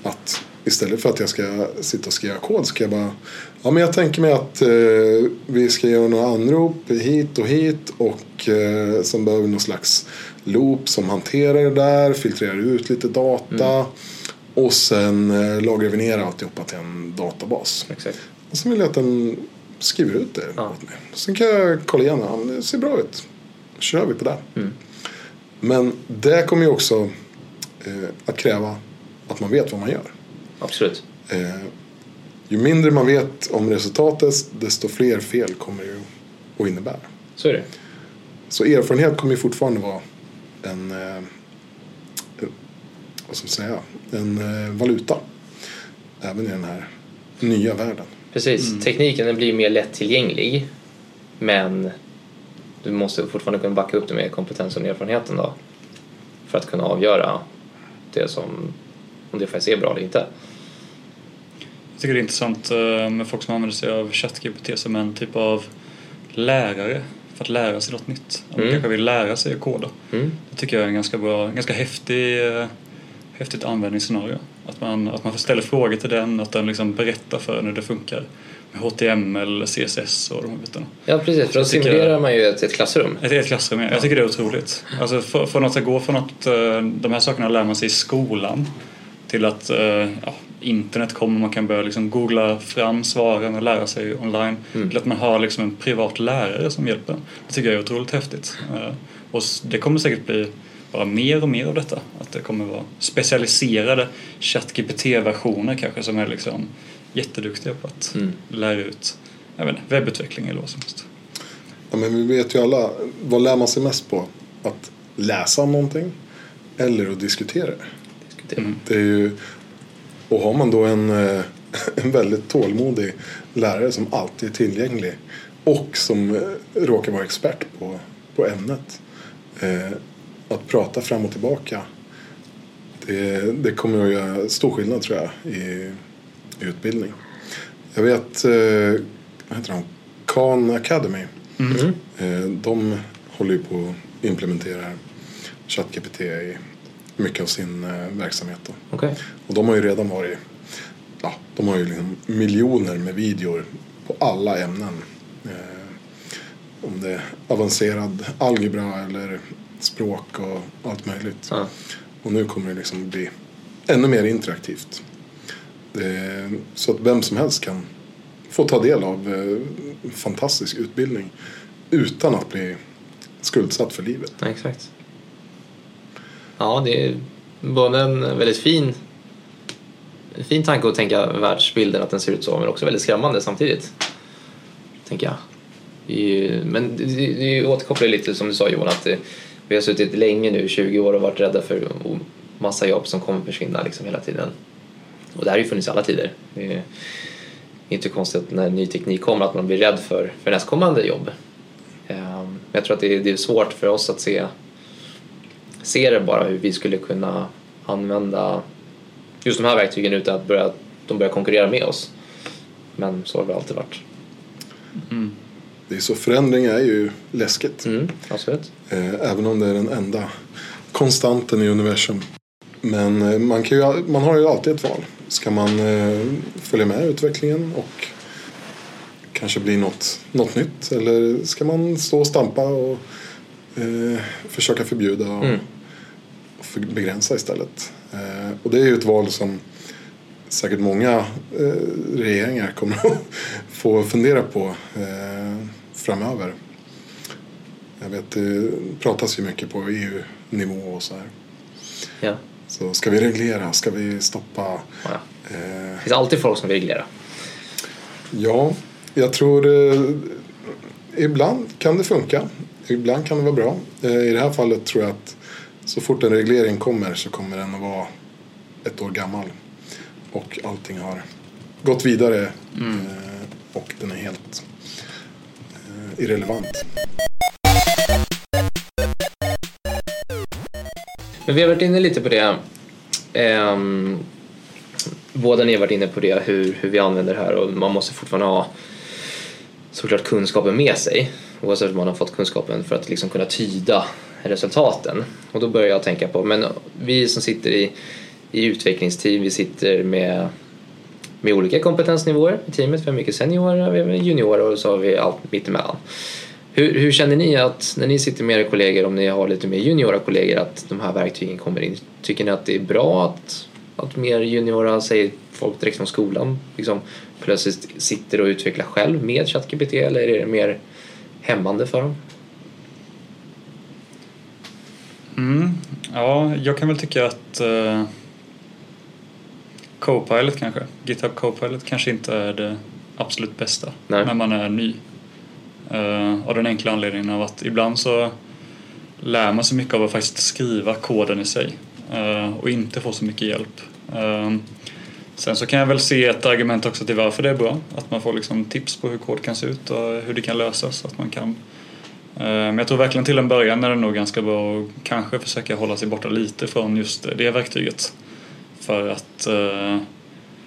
att istället för att jag ska sitta och skriva kod ska jag bara Ja men jag tänker mig att eh, vi ska göra några anrop hit och hit och eh, sen behöver vi någon slags loop som hanterar det där, filtrerar ut lite data och sen eh, lagrar vi ner alltihopa till en databas. Exakt. Och sen vill jag att den skriver ut det Ja. åt mig. Sen kan jag kolla igenom, ja, det ser bra ut. Då kör vi på det. Mm. Men det kommer ju också eh, att kräva att man vet vad man gör. Absolut. Eh, ju mindre man vet om resultatet desto fler fel kommer det ju att innebära. Så är det. Så erfarenhet kommer ju fortfarande vara en, eh, vad ska man säga, en eh, valuta. Även i den här nya världen. Precis, tekniken den blir mer lättillgänglig men du måste fortfarande kunna backa upp det med kompetensen och erfarenheten då för att kunna avgöra det som, om det faktiskt är bra eller inte. Jag tycker det är intressant eh, med folk som använder sig av ChatGPT som en typ av lärare för att lära sig något nytt. Om de Mm. kanske vill lära sig att koda. Mm. Det tycker jag är en ganska bra, ganska häftig, eh, häftigt användningsscenario. Att man, att man ställer frågor till den, att den liksom berättar för en hur det funkar med HTML, CSS och de här bitarna. Ja precis, för då Jag simulerar man ju ett, ett klassrum. Ett helt klassrum, ja. jag tycker det är otroligt. Alltså för, från att gå från att eh, de här sakerna lär man sig i skolan till att eh, ja, internet kommer, man kan börja liksom googla fram svaren och lära sig online. Mm. Till att man har liksom en privat lärare som hjälper. Det tycker jag är otroligt häftigt. Eh, Och det kommer säkert bli bara mer och mer av detta. Att det kommer vara specialiserade ChatGPT-versioner kanske som är liksom jätteduktiga på att Mm. lära ut jag vet inte, webbutveckling eller vad som helst. Ja, men vi vet ju alla, vad lär man sig mest på? Att läsa om någonting eller att diskutera det. Mm. Det är ju, och har man då en, eh, en väldigt tålmodig lärare som alltid är tillgänglig och som eh, råkar vara expert på, på ämnet. Eh, att prata fram och tillbaka det, det kommer att göra stor skillnad tror jag i, i utbildning. Jag vet, vad heter de? Khan Academy. Mm. De håller ju på att implementera ChatGPT i mycket av sin eh, verksamhet. Då. Okej. Och de har ju redan varit, ja, de har ju liksom miljoner med videor på alla ämnen. Eh, om det är avancerad algebra eller språk och allt möjligt. Ja. Och nu kommer det liksom bli ännu mer interaktivt. Det, så att vem som helst kan få ta del av eh, fantastisk utbildning utan att bli skuldsatt för livet. Ja, exakt. Ja, det är både en väldigt fin, en fin tanke att tänka världsbilden att den ser ut så, men också väldigt skrämmande samtidigt. Tänker jag. Men det, återkopplar lite som du sa Johan, att vi har suttit länge nu, 20 år och varit rädda för massa jobb som kommer försvinna liksom hela tiden. Och det här har ju funnits i alla tider. Det är inte konstigt att när ny teknik kommer att man blir rädd för, för nästkommande jobb. Men Jag tror att det är svårt för oss att se, se det bara hur vi skulle kunna använda just de här verktygen utan att börja, de börjar konkurrera med oss. Men så har det alltid varit. Det är så förändring är ju läskigt. Mm, absolut. Eh, även om det är den enda konstanten i universum. Men eh, man, kan ju, man har ju alltid ett val. Ska man eh, följa med utvecklingen och kanske bli något, något nytt? Eller ska man stå och stampa och eh, försöka förbjuda och, Mm. Begränsa istället? Eh, och det är ju ett val som säkert många eh, regeringar kommer att få fundera på eh, framöver. Jag vet, det pratas ju mycket på EU-nivå och så här. Ja. Så ska vi reglera? Ska vi stoppa? Ja. Det finns alltid folk som vill reglera. ja, jag tror ibland kan det funka. Ibland kan det vara bra. I det här fallet tror jag att så fort en reglering kommer så kommer den att vara ett år gammal. Och allting har gått vidare eh, och den är helt eh, irrelevant. Men vi har varit inne lite på det. Ehm, båda ni har varit inne på det, hur, hur vi använder det här och man måste fortfarande ha såklart kunskapen med sig. Oavsett om man har fått kunskapen för att liksom kunna tyda resultaten. Och då börjar jag tänka på, men vi som sitter i, i utvecklingsteam, vi sitter med, med olika kompetensnivåer i teamet. Vi har mycket seniorer, vi har juniorer och så har vi allt mittemellan. Hur, hur känner ni att när ni sitter med era kollegor, om ni har lite mer juniora kollegor, att de här verktygen kommer in? Tycker ni att det är bra att, att mer juniora, säger folk direkt från skolan, liksom plötsligt sitter och utvecklar själv med ChatGPT eller är det mer hämmande för dem? Mm. Ja, jag kan väl tycka att uh, Copilot kanske, GitHub Copilot kanske inte är det absolut bästa Nej. när man är ny. Uh, av den enkla anledningen av att ibland så lär man sig mycket av att faktiskt skriva koden i sig. eh, och inte får så mycket hjälp. Eh, Sen så kan jag väl se ett argument också till varför det är bra. Att man får liksom tips på hur kod kan se ut och hur det kan lösas. Att man kan men jag tror verkligen till en början är det nog ganska bra att kanske försöka hålla sig borta lite från just det verktyget. För att uh,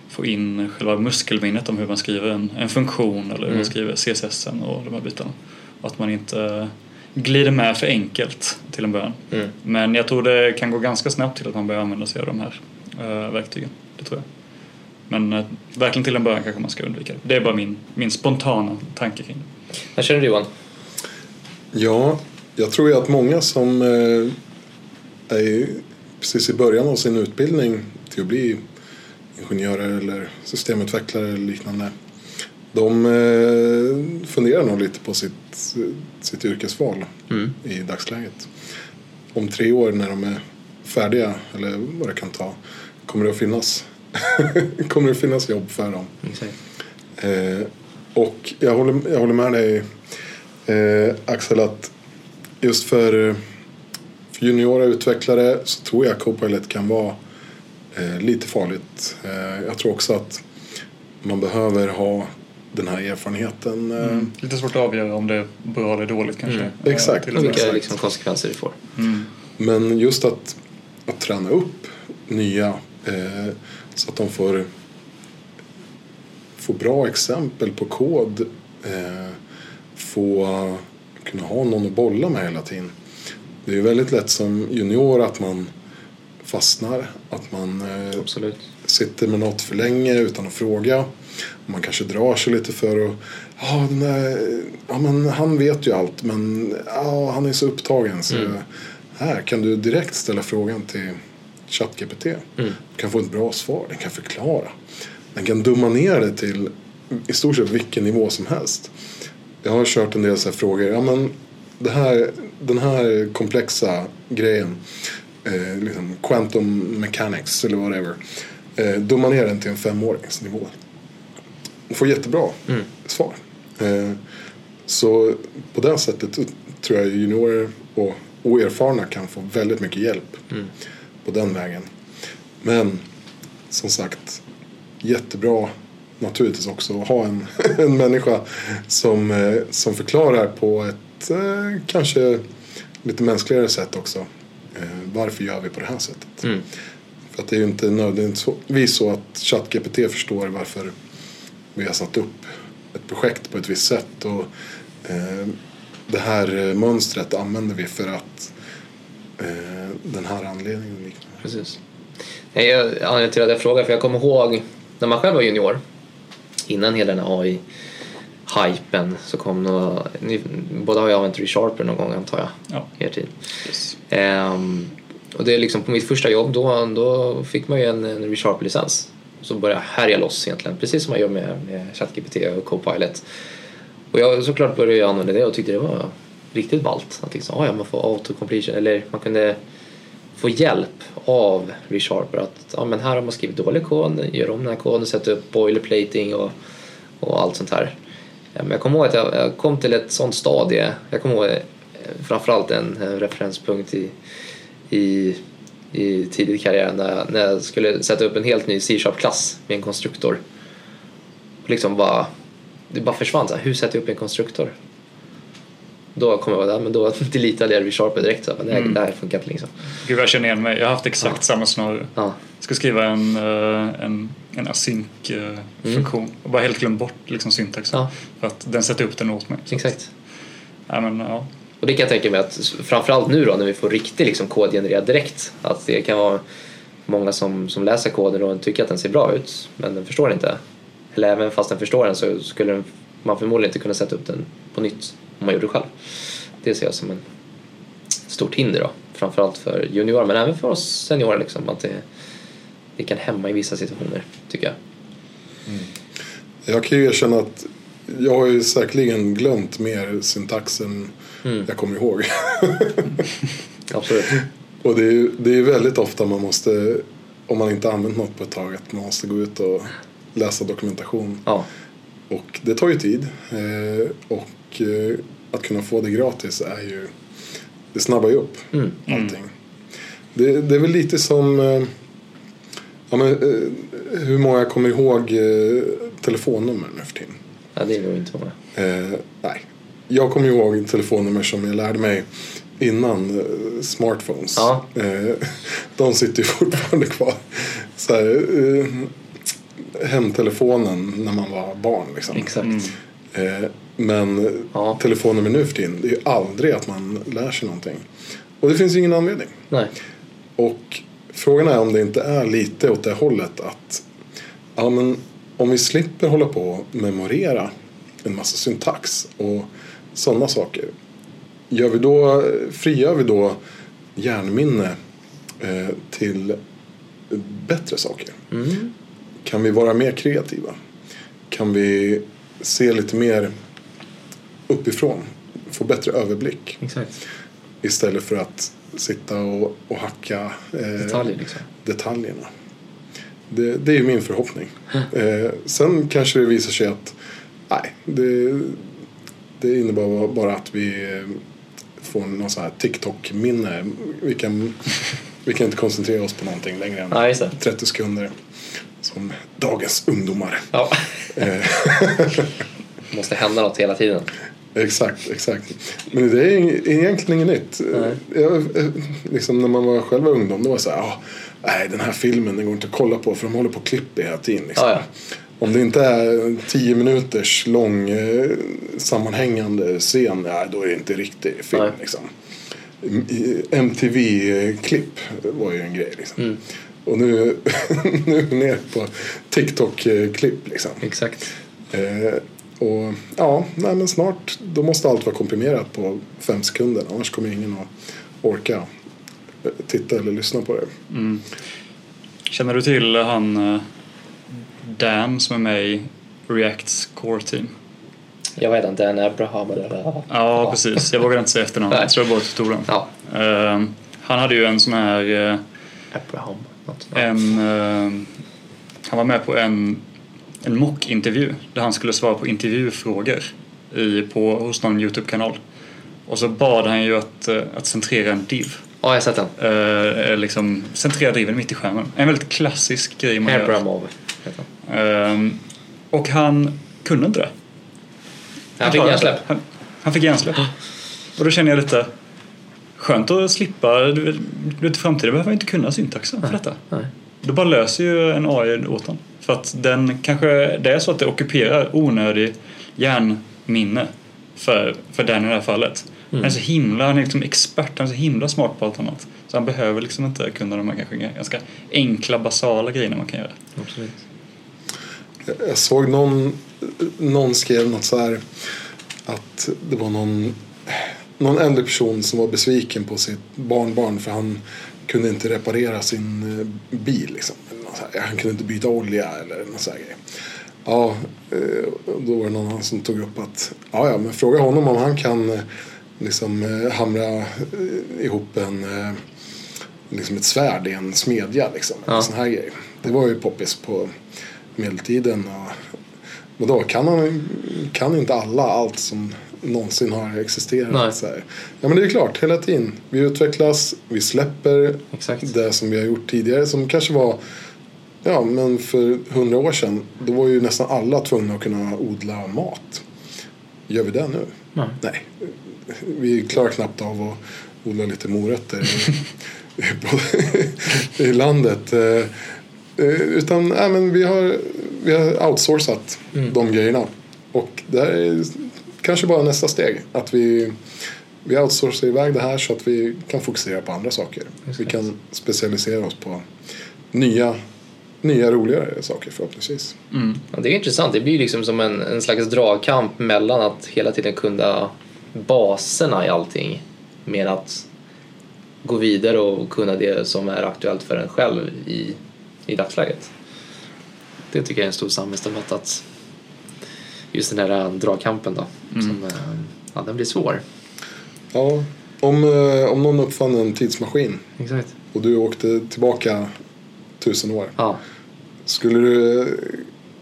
få in själva muskelminnet om hur man skriver en, en funktion eller hur mm. man skriver CSS och de här bitarna. Och att man inte glider med för enkelt till en början. Mm. Men jag tror det kan gå ganska snabbt till att man börjar använda sig av de här uh, verktygen. Det tror jag. Men verkligen till en början kanske man ska undvika det. Det är bara min, min spontana tanke kring det. Vad känner du Johan? Ja, jag tror ju att många som eh, är precis i början av sin utbildning till att bli ingenjörer eller systemutvecklare eller liknande. De eh, funderar nog lite på sitt, sitt yrkesval mm. i dagsläget. Om tre år när de är färdiga, eller vad det kan ta, kommer det att finnas, kommer det att finnas jobb för dem. Eh, och jag håller, jag håller med dig eh, Axel att just för, för juniora utvecklare så tror jag Copilot kan vara eh, lite farligt. Eh, jag tror också att man behöver ha den här erfarenheten. Eh, mm. Lite svårt att avgöra om det är bra eller dåligt kanske. Mm. Exakt. Och vilka liksom, konsekvenser det får. Mm. Men just att, att träna upp nya eh, så att de får, får bra exempel på kod eh, få kunna ha någon att bolla med hela tiden. Det är ju väldigt lätt som junior att man fastnar, att man eh, Absolut. sitter med något för länge utan att fråga. Man kanske drar sig lite för att ja, den där, ja men han vet ju allt men ja, han är så upptagen så mm. här kan du direkt ställa frågan till ChatGPT. Mm. Du kan få ett bra svar, den kan förklara. Den kan dumma ner det till i stort sett vilken nivå som helst jag har kört en del så frågor. Ja, men det här, den här komplexa grejen, eh, liksom quantum mechanics eller whatever. Eh, dumma ner den till en femåringsnivå. Och får jättebra mm. svar. Eh, så på det sättet tror jag juniorer och oerfarna kan få väldigt mycket hjälp mm. på den vägen. Men som sagt, jättebra naturligtvis också ha en, en människa som, eh, som förklarar på ett eh, kanske lite mänskligare sätt också. Eh, varför gör vi på det här sättet? Mm. För att det är ju inte nödvändigtvis så att ChatGPT förstår varför vi har satt upp ett projekt på ett visst sätt. Och, eh, det här mönstret använder vi för att eh, den här anledningen. Precis. anledningen till att jag frågar, för jag kommer ihåg när man själv var junior innan hela den här AI-hypen så kom nog, ni, båda har ju använt ReSharper någon gång antar jag, ja. er tid. Yes. Um, och det är liksom på mitt första jobb då, då fick man ju en, en ReSharper-licens. Så började jag härja loss egentligen, precis som man gör med, med ChatGPT och Copilot. Och jag såklart började jag använda det och tyckte det var riktigt ballt. Att liksom, ah, ja, man får auto-completion, eller man kunde få hjälp av ReSharper. Att ja, men här har man skrivit dålig kod, gör om den här koden, sätter upp boilerplating och, och allt sånt här. Men jag kommer ihåg att jag, jag kom till ett sånt stadie. Jag kommer ihåg eh, framförallt en, en referenspunkt i, i, i tidig karriär när jag, när jag skulle sätta upp en helt ny C-sharp-klass med en konstruktor. liksom bara, det bara försvann. Så här, hur sätter jag upp en konstruktor? Då kommer jag vara där, men då deletade jag ReSharper direkt. Så, men här, mm. det här funkar inte liksom. Gud jag känner igen mig. Jag har haft exakt ja. samma scenario. Ja. Jag ska skriva en, eh, en, en async-funktion mm. och bara helt glömt bort liksom, syntaxen. Ja. För att den sätter upp den åt mig. Exakt. Ja, men, ja. Och det kan jag tänka mig att framförallt nu då när vi får riktig liksom, kod genererad direkt. Att det kan vara många som, som läser koden och tycker att den ser bra ut men den förstår inte. Eller även fast den förstår den så skulle man förmodligen inte kunna sätta upp den på nytt om man gjorde det själv. Det ser jag som en stort hinder då, framförallt för juniorer men även för oss seniorer liksom, att det, det kan hämma i vissa situationer tycker jag. Mm. Jag kan ju erkänna att jag har ju säkerligen glömt mer syntax än mm. jag kommer ihåg. Absolut. Och det är, det är väldigt ofta man måste, om man inte använt något på ett tag, att man måste gå ut och läsa dokumentation. Ja. Och det tar ju tid. Eh, och eh, att kunna få det gratis är ju, det snabbar ju upp mm. allting. Det, det är väl lite som eh, ja, men, eh, hur många kommer ihåg telefonnummer nu för tiden? Ja, det är nog inte många. Eh, nej. Jag kommer ihåg telefonnummer som jag lärde mig innan eh, smartphones. Ja. Eh, de sitter ju fortfarande kvar. Så här, eh, hemtelefonen när man var barn liksom. Exakt. Eh, men Ja. telefonnummer nu för tiden, det är ju aldrig att man lär sig någonting. Och det finns ju ingen anledning. Nej. Och frågan är om det inte är lite åt det hållet att ja, men om vi slipper hålla på och memorera en massa syntax och sådana saker. Gör vi då, frigör vi då hjärnminne eh, till bättre saker? Mm. Kan vi vara mer kreativa? Kan vi se lite mer uppifrån? Få bättre överblick? Exakt. Istället för att sitta och, och hacka eh, Detaljer liksom. detaljerna. Det, det är ju min förhoppning. Eh, sen kanske det visar sig att nej, det, det innebär bara att vi eh, får någon sån här TikTok-minne. Vi kan, vi kan inte koncentrera oss på någonting längre än Ja, just det. 30 sekunder. Som dagens ungdomar. Ja. Eh, Måste hända något hela tiden. Exakt, exakt. Men det är egentligen inget nytt. Nej. Jag, eh, liksom när man var själv ungdom, då var det så här, ah, nej den här filmen den går inte att kolla på för de håller på och klipper hela tiden. Liksom. Ja, ja. Om det inte är en tio minuters lång eh, sammanhängande scen, ja, då är det inte riktig film. Nej. Liksom. MTV-klipp var ju en grej. Liksom. Mm. Och nu, nu är vi ner på TikTok-klipp. Liksom. Exakt. Eh, och ja, nej, men snart då måste allt vara komprimerat på fem sekunder. Annars kommer ingen att orka titta eller lyssna på det. Känner du till han eh, Dan som är med i Reacts Core Team? Jag vet inte, Dan Abraham eller... Ja, precis. Jag vågar inte säga efternamnet. Jag tror jag bara tog den. Ja, Eh, han hade ju en sån här... eh, Abraham. Något. en, eh, han var med på en, en mock-intervju där han skulle svara på intervjufrågor i, på, hos någon YouTube-kanal. Och så bad han ju att, eh, att centrera en div. Ja, jag har sett den. Eh, liksom centrera driven mitt i skärmen. En väldigt klassisk grej man gör. Abramov heter han. Ehm, och han kunde inte det. Han fick klarade hjärnsläpp. Han, han fick hjärnsläpp. Och då känner jag lite skönt att slippa. Du vet, i framtiden behöver jag inte kunna syntaxen för detta. Nej. Då bara löser ju en AI åt den. För att den kanske, det är så att det ockuperar onödig hjärnminne för, för den i det här fallet. Han är så himla, han är liksom expert, han är så himla smart på allt annat. Så han behöver liksom inte kunna de här kanske ganska enkla basala grejerna man kan göra. Absolut. Jag- Jag såg någon, någon skrev något så här att det var någon, någon äldre person som var besviken på sitt barnbarn för han kunde inte reparera sin eh, bil. Liksom. Här. Han kunde inte byta olja eller något så här grej. Ja, eh, då var det någon som tog upp att ja, ja, men fråga honom om han kan eh, liksom eh, hamra ihop en liksom ett svärd i en smedja liksom. Ja. Sån här grej. Det var ju poppis på medeltiden. Och, vadå, kan, han, kan inte alla allt som någonsin har existerat? Ja men det är klart, hela tiden. Vi utvecklas, vi släpper Exakt. det som vi har gjort tidigare som kanske var Ja men för hundra år sedan då var ju nästan alla tvungna att kunna odla mat. Gör vi det nu? Nej. Nej. Vi klarar knappt av att odla lite morötter i, i, landet. Eh, eh, Utan nej, men vi, har, vi har outsourcat de grejerna. Och det här är kanske bara nästa steg. Att vi, vi outsourcar iväg det här så att vi kan fokusera på andra saker. Vi kan specialisera oss på nya, nya roligare saker förhoppningsvis. Ja, det är intressant. Det blir liksom som en, en slags dragkamp mellan att hela tiden kunna baserna i allting med att gå vidare och kunna det som är aktuellt för en själv i, i dagsläget. Det tycker jag är en stor samhällsdebatt att just den här dragkampen då, som, eh, ja, den blir svår. Ja, om, eh, om någon uppfann en tidsmaskin Exakt. och du åkte tillbaka tusen år. Ja, Skulle du,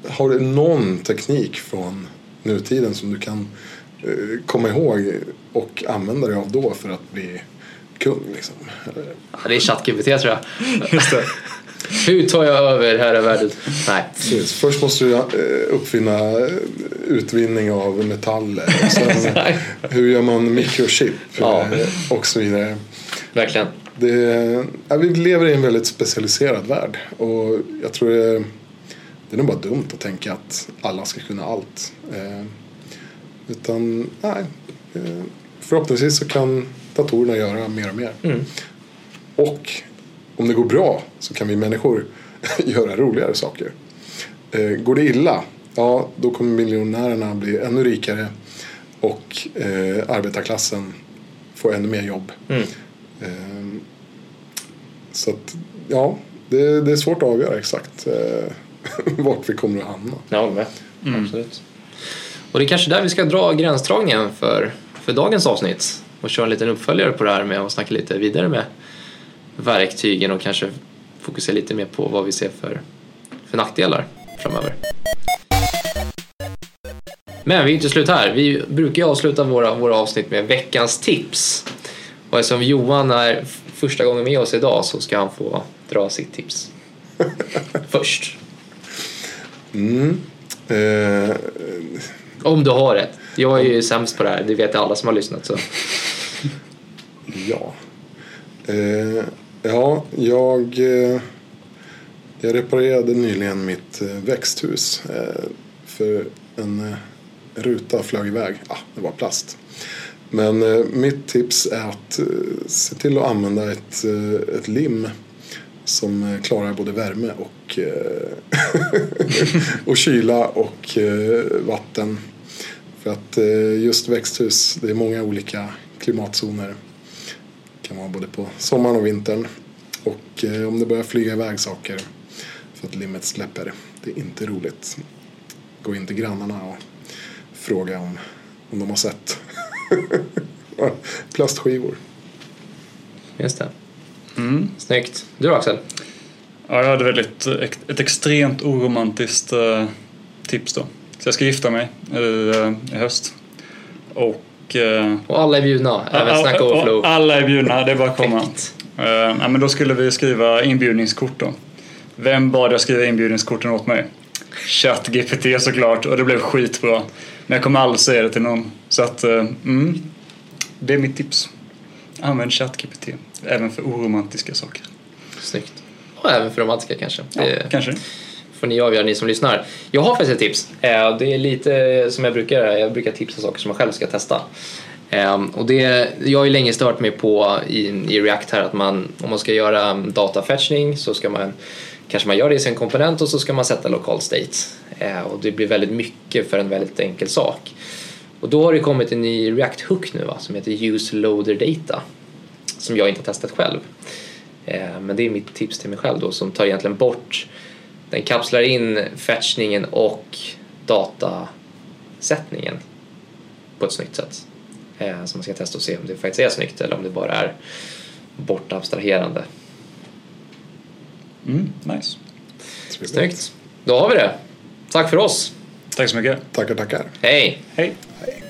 har du någon teknik från nutiden som du kan eh, komma ihåg och använda dig av då för att bli kung liksom. Ja, det är ChatGPT tror jag. Just det. Hur tar jag över herravärlden? Nej. Precis. Först måste du eh, uppfinna eh, utvinning av metaller. Sen hur gör man mikrochip Ja. och så vidare. Verkligen. Det, ja, vi lever i en väldigt specialiserad värld och jag tror det, det är nog bara dumt att tänka att alla ska kunna allt. Eh, utan nej, eh, förhoppningsvis så kan datorerna göra mer och mer. Mm. Och om det går bra så kan vi människor göra roligare saker. Eh, går det illa, ja då kommer miljonärerna bli ännu rikare och eh, arbetarklassen få ännu mer jobb. Mm. Eh, så att, ja, det, det är svårt att avgöra exakt eh, vart vi kommer att hamna. Jag håller med. Absolut. Och det är kanske där vi ska dra gränsdragningen för, för dagens avsnitt och köra en liten uppföljare på det här med att snacka lite vidare med verktygen och kanske fokusera lite mer på vad vi ser för, för nackdelar framöver. Men vi är inte slut här. Vi brukar ju avsluta våra, våra avsnitt med veckans tips. Och eftersom Johan är första gången med oss idag så ska han få dra sitt tips. Först. Mm. Eh, Om du har ett. Jag är ju sämst på det här, det vet alla som har lyssnat. Så. ja. Eh, ja, jag, eh, jag reparerade nyligen mitt eh, växthus. Eh, för en ruta flög iväg. Ah, det var plast. Men eh, mitt tips är att eh, se till att använda ett, eh, ett lim som eh, klarar både värme och, eh, och kyla och eh, vatten. För att eh, just växthus, det är många olika klimatzoner. Det kan vara både på sommaren och vintern. Och eh, om det börjar flyga iväg saker för att limmet släpper, det är inte roligt. Gå in till grannarna och fråga om, om de har sett plastskivor. Just det. Mm. Snyggt. Du då Axel? Ja, jag hade väldigt, ett extremt oromantiskt eh, tips då. Så jag ska gifta mig i, eh, i höst. Och... eh, Och alla är bjudna, även ja, Snack och- Overflow. och Alla är bjudna, det är bara att komma. Ja, men då skulle vi skriva inbjudningskort då. Vem bad jag skriva inbjudningskorten åt mig? ChatGPT såklart och det blev skitbra. Men jag kommer aldrig säga det till någon. Så att, eh, mm, det är mitt tips. Använd ChatGPT, även för oromantiska saker. Snyggt. Och även för romantiska kanske. Ja, Det kanske. får ni avgöra, ni som lyssnar. Jag har faktiskt ett tips. Eh, Det är lite som jag brukar göra. Jag brukar tipsa saker som jag själv ska testa. Eh, Och det, jag har ju länge stört mig på i, i React här att man, om man ska göra datafetchning så ska man kanske man gör det i sin komponent och så ska man sätta lokal state. Eh, Och det blir väldigt mycket för en väldigt enkel sak. Och då har det kommit en ny React-hook nu va, som heter Use Loader Data. Som jag inte har testat själv. Eh, Men det är mitt tips till mig själv då som tar egentligen bort den kapslar in fetchningen och datasättningen på ett snyggt sätt. Eh, Så man ska testa och se om det faktiskt är snyggt eller om det bara är bortabstraherande. Mm, nice. Snyggt. Då har vi det. Tack för oss. Tack så mycket. Tackar, tackar. Hej. Hej. Hej.